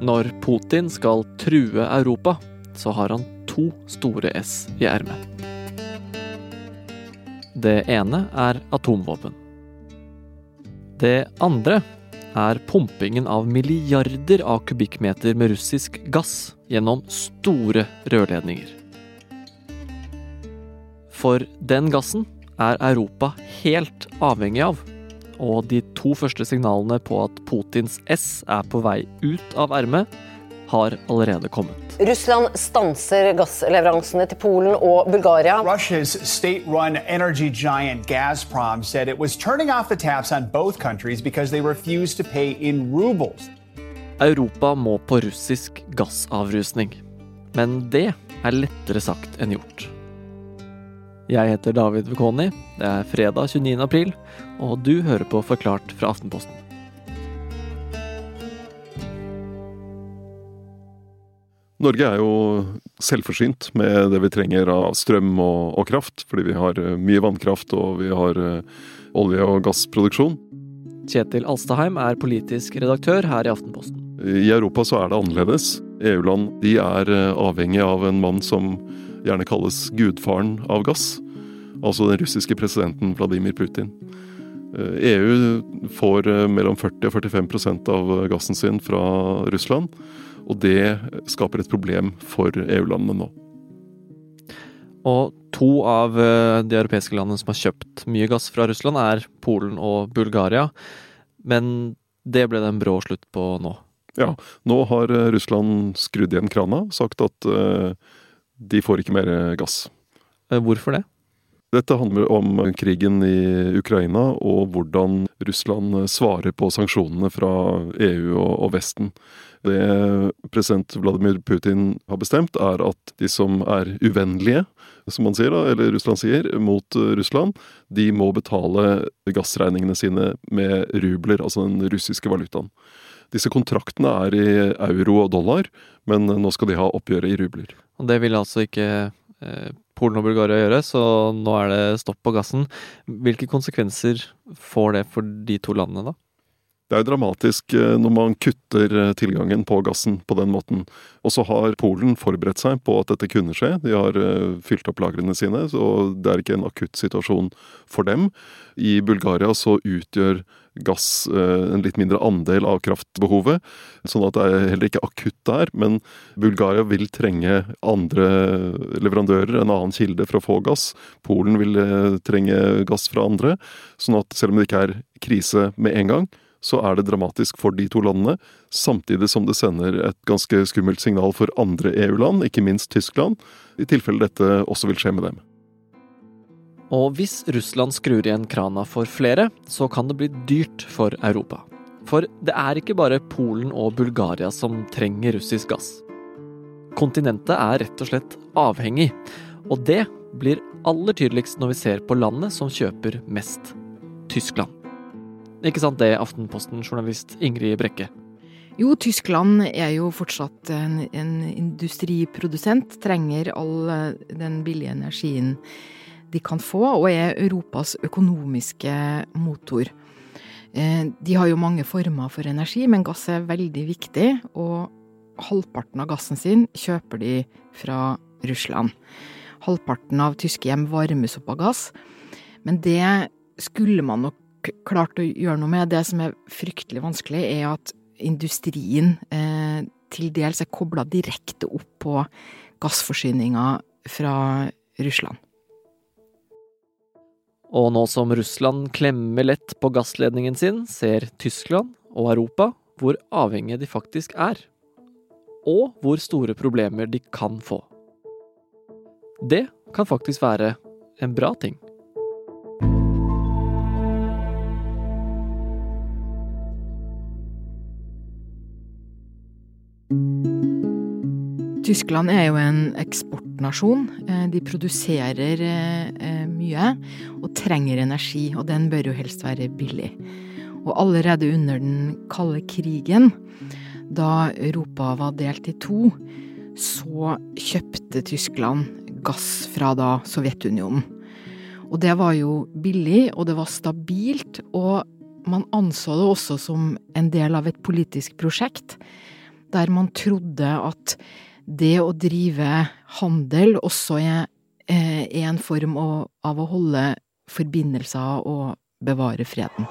Når Putin skal true Europa, så har han to store S i ermet. Det ene er atomvåpen. Det andre er pumpingen av milliarder av kubikkmeter med russisk gass gjennom store rørledninger. For den gassen er Europa helt avhengig av. Og de to første signalene på at Putins S er på vei ut av ermet, har allerede kommet. Russland stanser gassleveransene til Polen og Bulgaria. Russia's state-run energy giant Gazprom said it was turning off the taps on both countries because they refused to pay in rubles. Europa må på russisk gassavrusning. Men det er lettere sagt enn gjort. Jeg heter David Vekoni. Det er fredag 29. april, og du hører på Forklart fra Aftenposten. Norge er jo selvforsynt med det vi trenger av strøm og, og, kraft, fordi vi har eh, mye vannkraft og vi har uh, olje- og gassproduksjon. Kjetil Alstaheim er politisk redaktør her i Aftenposten. I Europa så er det annerledes. EU-land de er uh, avhengig av en mann som gjerne kalles gudfaren av gass. Altså den russiske presidenten Vladimir Putin. EU e får mellom 40 og 45% av gassen sin fra Russland. Og det skaper et problem for EU-landene nå. Og to av eh, de europeiske landene som har kjøpt mye gass fra Russland, er Polen og Bulgaria. Men det ble det en brå slutt på nå. Ja, nå har eh, Russland skrudd igjen krana, sagt at uh, de får ikke mer gass. Hvorfor det? Dette handler om krigen i Ukraina og hvordan Russland svarer på sanksjonene fra EU og Vesten. Det president Vladimir Putin har bestemt, er at de som er uvennlige, som man sier, da, eller Russland sier, mot Russland, de må betale gassregningene sine med rubler, altså den russiske valutaen. Disse kontraktene er i euro og dollar, men nå skal de ha oppgjøret i rubler. Og det vil altså ikke eh, Polen og Bulgaria gjøre, så nå er det stopp på gassen. Hvilke konsekvenser får det for de to landene, da? Det er jo dramatisk eh, når man kutter eh, tilgangen på gassen på den måten. Og så har Polen forberedt seg på at dette kunne skje. De har fylt opp lagrene sine, så det er ikke en akutt situasjon for dem. I Bulgaria så utgjør gass en litt mindre andel av kraftbehovet, sånn at det er heller ikke akutt der. Men Bulgaria vil trenge andre leverandører, en annen kilde for å få gass. Polen vil trenge gass fra andre. Sånn at selv om det ikke er krise med en gang, så er det dramatisk for de to landene, samtidig som det sender et ganske skummelt signal for andre EU-land, ikke minst Tyskland, i tilfelle dette også vil skje med dem. Og hvis Russland skrur igjen krana for flere, så kan det bli dyrt for Europa. For det er ikke bare Polen og Bulgaria som trenger russisk gass. Kontinentet er rett og slett avhengig, og det blir aller tydeligst når vi ser på landet som kjøper mest Tyskland. Ikke sant det, Aftenposten-journalist Ingrid Brekke? Jo, Tyskland er jo fortsatt en, en, industriprodusent, trenger all eh, den billige energien de kan få, og er Europas økonomiske motor. Eh, de har jo mange former for energi, men gass er veldig viktig, og halvparten av gassen sin kjøper de fra Russland. Halvparten av tyske hjem varmes opp av gass, men det skulle man nok klart å gjøre noe med. Det som er fryktelig vanskelig, er at industrien eh, til dels er kobla direkte opp på gassforsyninga fra Russland. Og nå som Russland klemmer lett på gassledningen sin, ser Tyskland og Europa hvor avhengige de faktisk er. Og hvor store problemer de kan få. Det kan faktisk være en bra ting. Tyskland er jo en eksportnasjon. Eh, de produserer eh, mye og trenger energi, og den bør jo helst være billig. Og allerede under den kalde krigen, da Europa var delt i to, så kjøpte Tyskland gass fra da Sovjetunionen. Og det var jo billig, og det var stabilt, og man anså det også som en del av et politisk prosjekt der man trodde at det å drive handel også er, eh, en form av å holde forbindelser og bevare freden.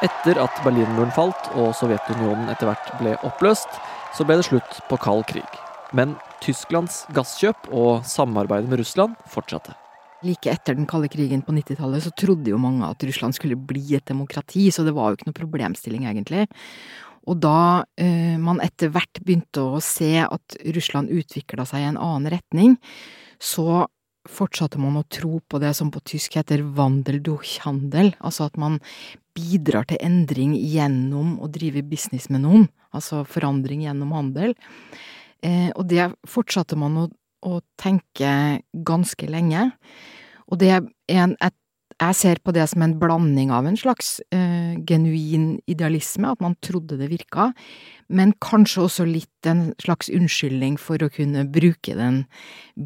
Etter at Berlinmuren falt og Sovjetunionen etter hvert ble oppløst, så ble det slutt på kald krig. Men Tysklands gasskjøp og samarbeidet med Russland fortsatte. Like etter den kalde krigen på 90-tallet så trodde jo mange at Russland skulle bli et demokrati, så det var jo ikke noe problemstilling, egentlig. Og da eh, man etter hvert begynte å se at Russland utvikla seg i en annen retning, så fortsatte man å tro på det som på tysk heter Wandel durch Handel, altså at man bidrar til endring gjennom å drive business med noen, altså forandring gjennom handel. Eh, og det fortsatte man å, å, tenke ganske lenge. Og det er en, et, jeg ser på det som en blanding av en slags eh, genuin idealisme, at man trodde det virka, men kanskje også litt en slags unnskyldning for å kunne bruke den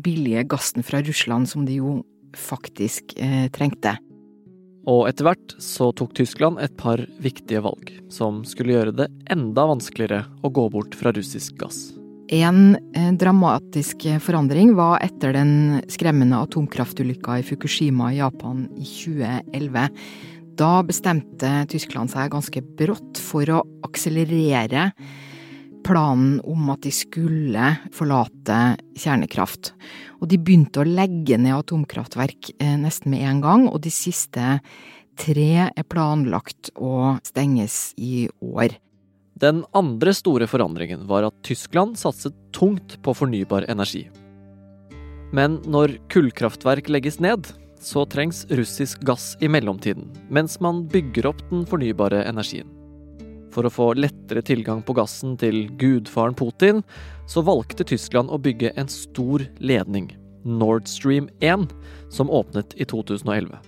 billige gassen fra Russland som de jo faktisk eh, trengte. Og etter hvert så tok Tyskland et par viktige valg, som skulle gjøre det enda vanskeligere å gå bort fra russisk gass. En eh, dramatisk forandring var etter den skremmende atomkraftulykka i Fukushima i Japan i 2011. Da bestemte Tyskland seg ganske brått for å akselerere planen om at de skulle forlate kjernekraft. Og de begynte å legge ned atomkraftverk eh, nesten med en gang, og de siste tre er planlagt å stenges i år. Den andre store forandringen var at Tyskland satset tungt på fornybar energi. Men når kullkraftverk legges ned, så trengs russisk gass i mellomtiden, mens man bygger opp den fornybare energien. For å få lettere tilgang på gassen til gudfaren Putin, så valgte Tyskland å bygge en stor ledning, Nord Stream 1, som åpnet i 2011.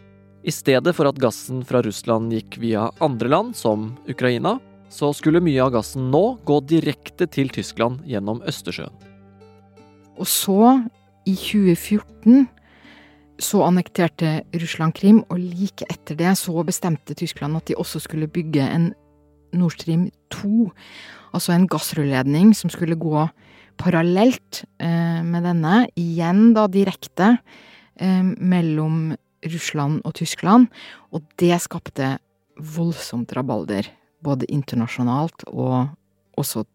I stedet for at gassen fra Russland gikk via andre land, som Ukraina, så skulle mye av gassen nå gå direkte til Tyskland gjennom Østersjøen. Og så, i 2014, så annekterte Russland Krim, og like etter det så bestemte Tyskland at de også skulle bygge en Nord Stream 2, altså en gassrørledning som skulle gå parallelt eh, med denne, igjen da direkte eh, mellom Russland og Tyskland, og det skapte voldsomt rabalder, både internasjonalt og også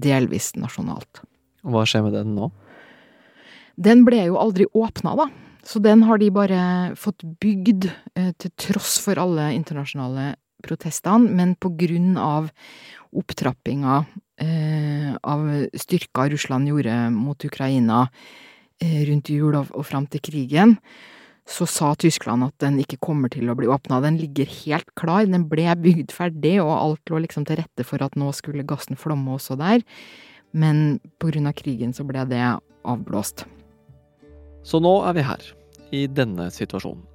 delvis nasjonalt. Hva skjer med den nå? Den ble jo aldri åpna, da. Så den har de bare fått bygd, eh, til tross for alle internasjonale protestene, men på grunn av opptrappinga eh, av styrka Russland gjorde mot Ukraina eh, rundt jul og, og fram til krigen, så sa Tyskland at den ikke kommer til å bli åpna. Den ligger helt klar, den ble bygd ferdig, og alt lå liksom til rette for at nå skulle gassen flomme også der, men på grunn av krigen så ble det avblåst. Så nå er vi her, i denne situasjonen.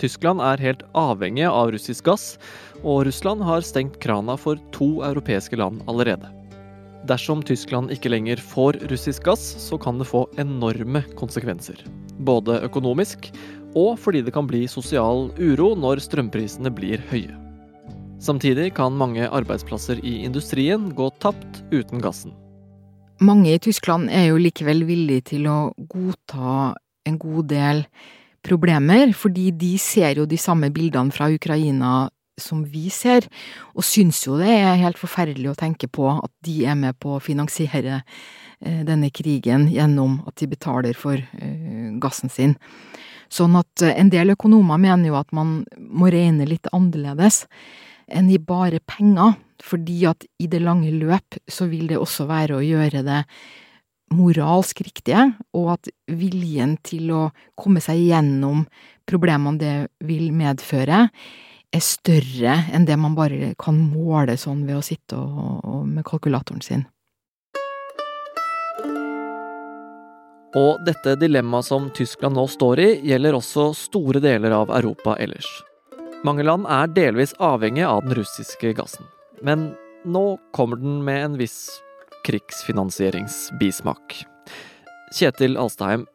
Tyskland er helt avhengig av russisk gass, og Russland har stengt krana for to europeiske land allerede. Dersom Tyskland ikke lenger får russisk gass, så kan det få enorme konsekvenser. Både økonomisk og fordi det kan bli sosial uro når strømprisene blir høye. Samtidig kan mange arbeidsplasser i industrien gå tapt uten gassen. Mange i Tyskland er jo likevel villige til å godta en god del problemer, fordi de ser jo de samme bildene fra Ukraina som vi ser, og syns jo det er helt forferdelig å tenke på at de er med på å finansiere eh, denne krigen gjennom at de betaler for eh, gassen sin. Sånn at eh, en del økonomer mener jo at man må regne litt annerledes enn i bare penger, fordi at i det lange løp så vil det også være å gjøre det moralsk riktige, og at viljen til å komme seg gjennom problemene det vil medføre, er større enn det man bare kan måle sånn ved å sitte og, og med kalkulatoren sin. Og dette dilemmaet som Tyskland nå står i, gjelder også store deler av Europa ellers. Mange land er delvis avhengig av den russiske gassen. Men nå kommer den med en viss krigsfinansieringsbismak. Kjetil Alstheim,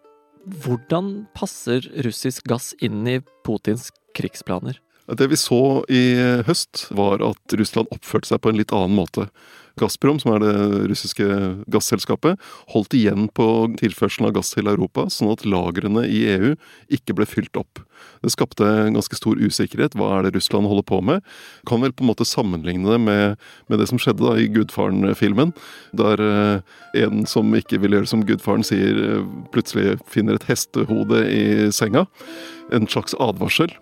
hvordan passer russisk gass inn i Putins krigsplaner? Det vi så i høst, var at Russland oppførte seg på en litt annen måte. Gazprom, som er det russiske gasselskapet, holdt igjen på tilførselen av gass til Europa, sånn at lagrene i EU ikke ble fylt opp. Det skapte ganske stor usikkerhet. Hva er det Russland holder på med? Kan vel på en måte sammenligne det med, med det som skjedde da i Gudfaren-filmen, der eh, en som ikke vil gjøre som gudfaren sier, eh, plutselig finner et hestehode i senga. En slags advarsel.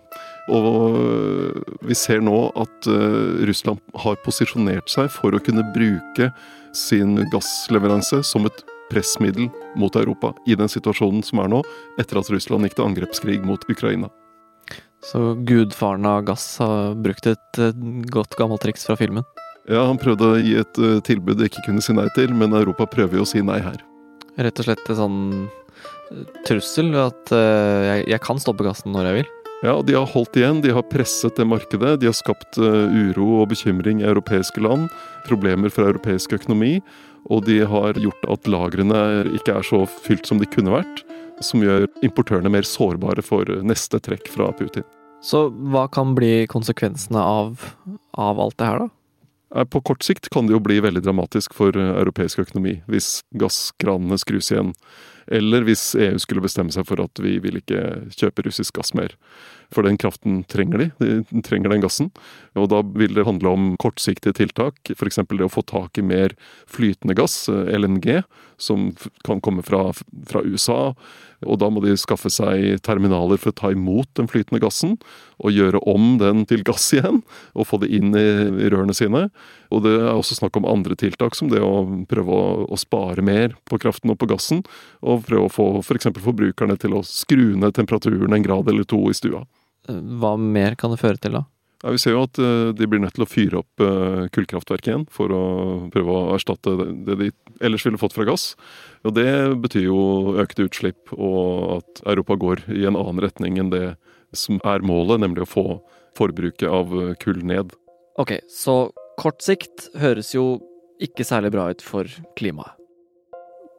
Og vi ser nå at eh, Russland har posisjonert seg for å kunne bruke sin gassleveranse som et pressmiddel mot Europa i den situasjonen som er nå, etter at Russland gikk til angrepskrig mot Ukraina. Så gudfaren av gass har brukt et godt gammelt triks fra filmen? Ja, han prøvde å gi et eh, tilbud de ikke kunne si nei til, men Europa prøver jo å si nei her. Rett og slett en sånn eh, trussel at jeg, jeg kan stoppe gassen når jeg vil? Ja, de har holdt igjen, de har presset det markedet. De har skapt uh, uro og bekymring i europeiske land, problemer for europeisk økonomi. Og de har gjort at lagrene ikke er så fylt som de kunne vært. Som gjør importørene mer sårbare for neste trekk fra Putin. Så hva kan bli konsekvensene av, av alt det her, da? På kort sikt kan det jo bli veldig dramatisk for europeisk økonomi hvis gasskranene skrus igjen. Eller hvis EU skulle bestemme seg for at vi vil ikke kjøpe russisk gass mer. For den kraften trenger de. De trenger den gassen. Og da vil det handle om kortsiktige tiltak. F.eks. det å få tak i mer flytende gass, eh, LNG, som kan komme fra, fra USA. Og da må de skaffe seg terminaler for å ta imot den flytende gassen, og gjøre om den til gass igjen, og få det inn i rørene sine. Og det er også snakk om andre tiltak, som det å prøve å, å spare mer på kraften og på gassen, og prøve å få f.eks. For forbrukerne til å skru ned temperaturen en grad eller to i stua. Hva mer kan det føre til, da? Ja, vi ser jo at uh, de blir nødt til å fyre opp uh, kullkraftverket igjen for å prøve å erstatte det, de ellers ville fått fra gass. Og Det betyr jo økte utslipp, og at Europa går i en annen retning enn det som er målet, nemlig å få forbruket av kull ned. Ok, så kort sikt høres jo ikke særlig bra ut for klimaet.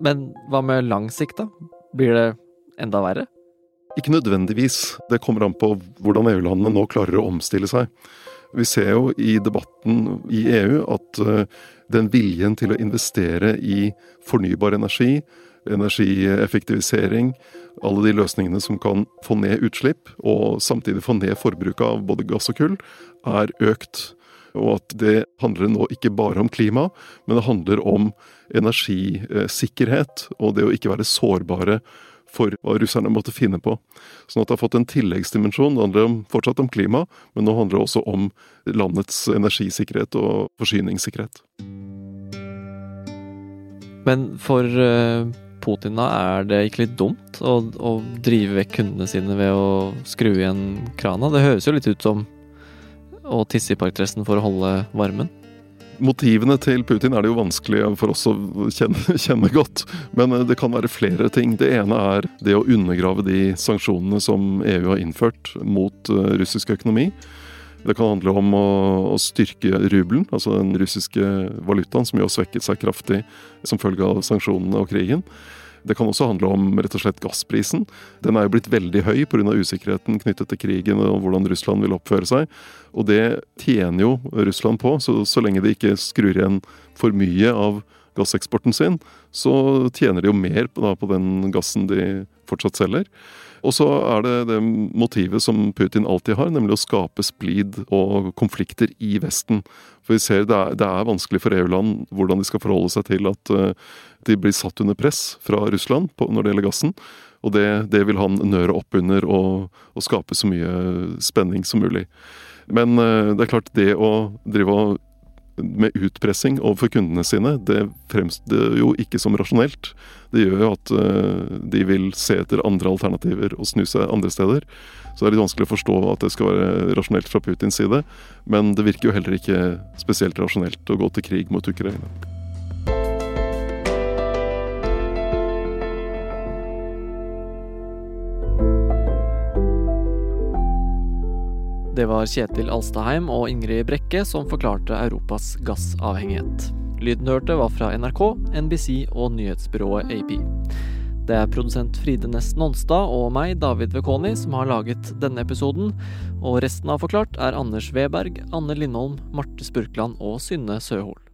Men hva med lang sikt, da? Blir det enda verre? Ikke nødvendigvis. Det kommer an på hvordan EU-landene nå klarer å omstille seg. Vi ser jo i debatten i EU at eh, den viljen til å investere i fornybar energi, energieffektivisering, alle de løsningene som kan få ned utslipp, og samtidig få ned forbruket av både gass og kull, er økt. Og at det handler nå ikke bare om klima, men det handler om energisikkerhet og det å ikke være sårbare for hva russerne måtte finne på. Sånn at det har fått en tilleggsdimensjon. Det handler om, fortsatt om klima, men nå handler det også om landets energisikkerhet og forsyningssikkerhet. Men for eh, Putin da, er det ikke litt dumt å, å drive vekk kundene sine ved å skru igjen krana? Det høres jo litt ut som å tisse i parkdressen for å holde varmen? Motivene til Putin er det jo vanskelig for oss å kjenne, kjenne, godt. Men eh, det kan være flere ting. Det ene er det å undergrave de sanksjonene som EU har innført mot eh, russisk økonomi. Det kan handle om å, å styrke rubelen, altså den russiske valutaen, som jo har svekket seg kraftig som følge av sanksjonene og krigen. Det kan også handle om rett og slett gassprisen. Den er jo blitt veldig høy pga. usikkerheten knyttet til krigen og hvordan Russland vil oppføre seg. Og det tjener jo Russland på, så, så lenge de ikke skrur igjen for mye av gasseksporten sin, så tjener de jo mer på, da, på den gassen de fortsatt selger. Og så er det det motivet som Putin alltid har, nemlig å skape splid og konflikter i Vesten. For vi ser det er, det er vanskelig for EU-land hvordan de skal forholde seg til at uh, de blir satt under press fra Russland på, når det gjelder gassen. Og det, det, vil han nøre opp under og, og, skape så mye spenning som mulig. Men uh, det er klart, det å drive og med utpressing overfor kundene sine, det fremstår jo ikke som rasjonelt. Det gjør jo at uh, de vil se etter andre alternativer og snu seg andre steder. Så det er litt vanskelig å forstå at det skal være rasjonelt fra Putins side. Men det virker jo heller ikke spesielt rasjonelt å gå til krig mot Ukraina. Det var Kjetil Alstaheim og Ingrid Brekke som forklarte Europas gassavhengighet. Lyden hørte var fra NRK, NBC og nyhetsbyrået AP. Det er produsent Fride Næss Nonstad og meg, David Vekoni, som har laget denne episoden. Og resten av Forklart er Anders Weberg, Anne Lindholm, Marte Spurkland og Synne Søhol.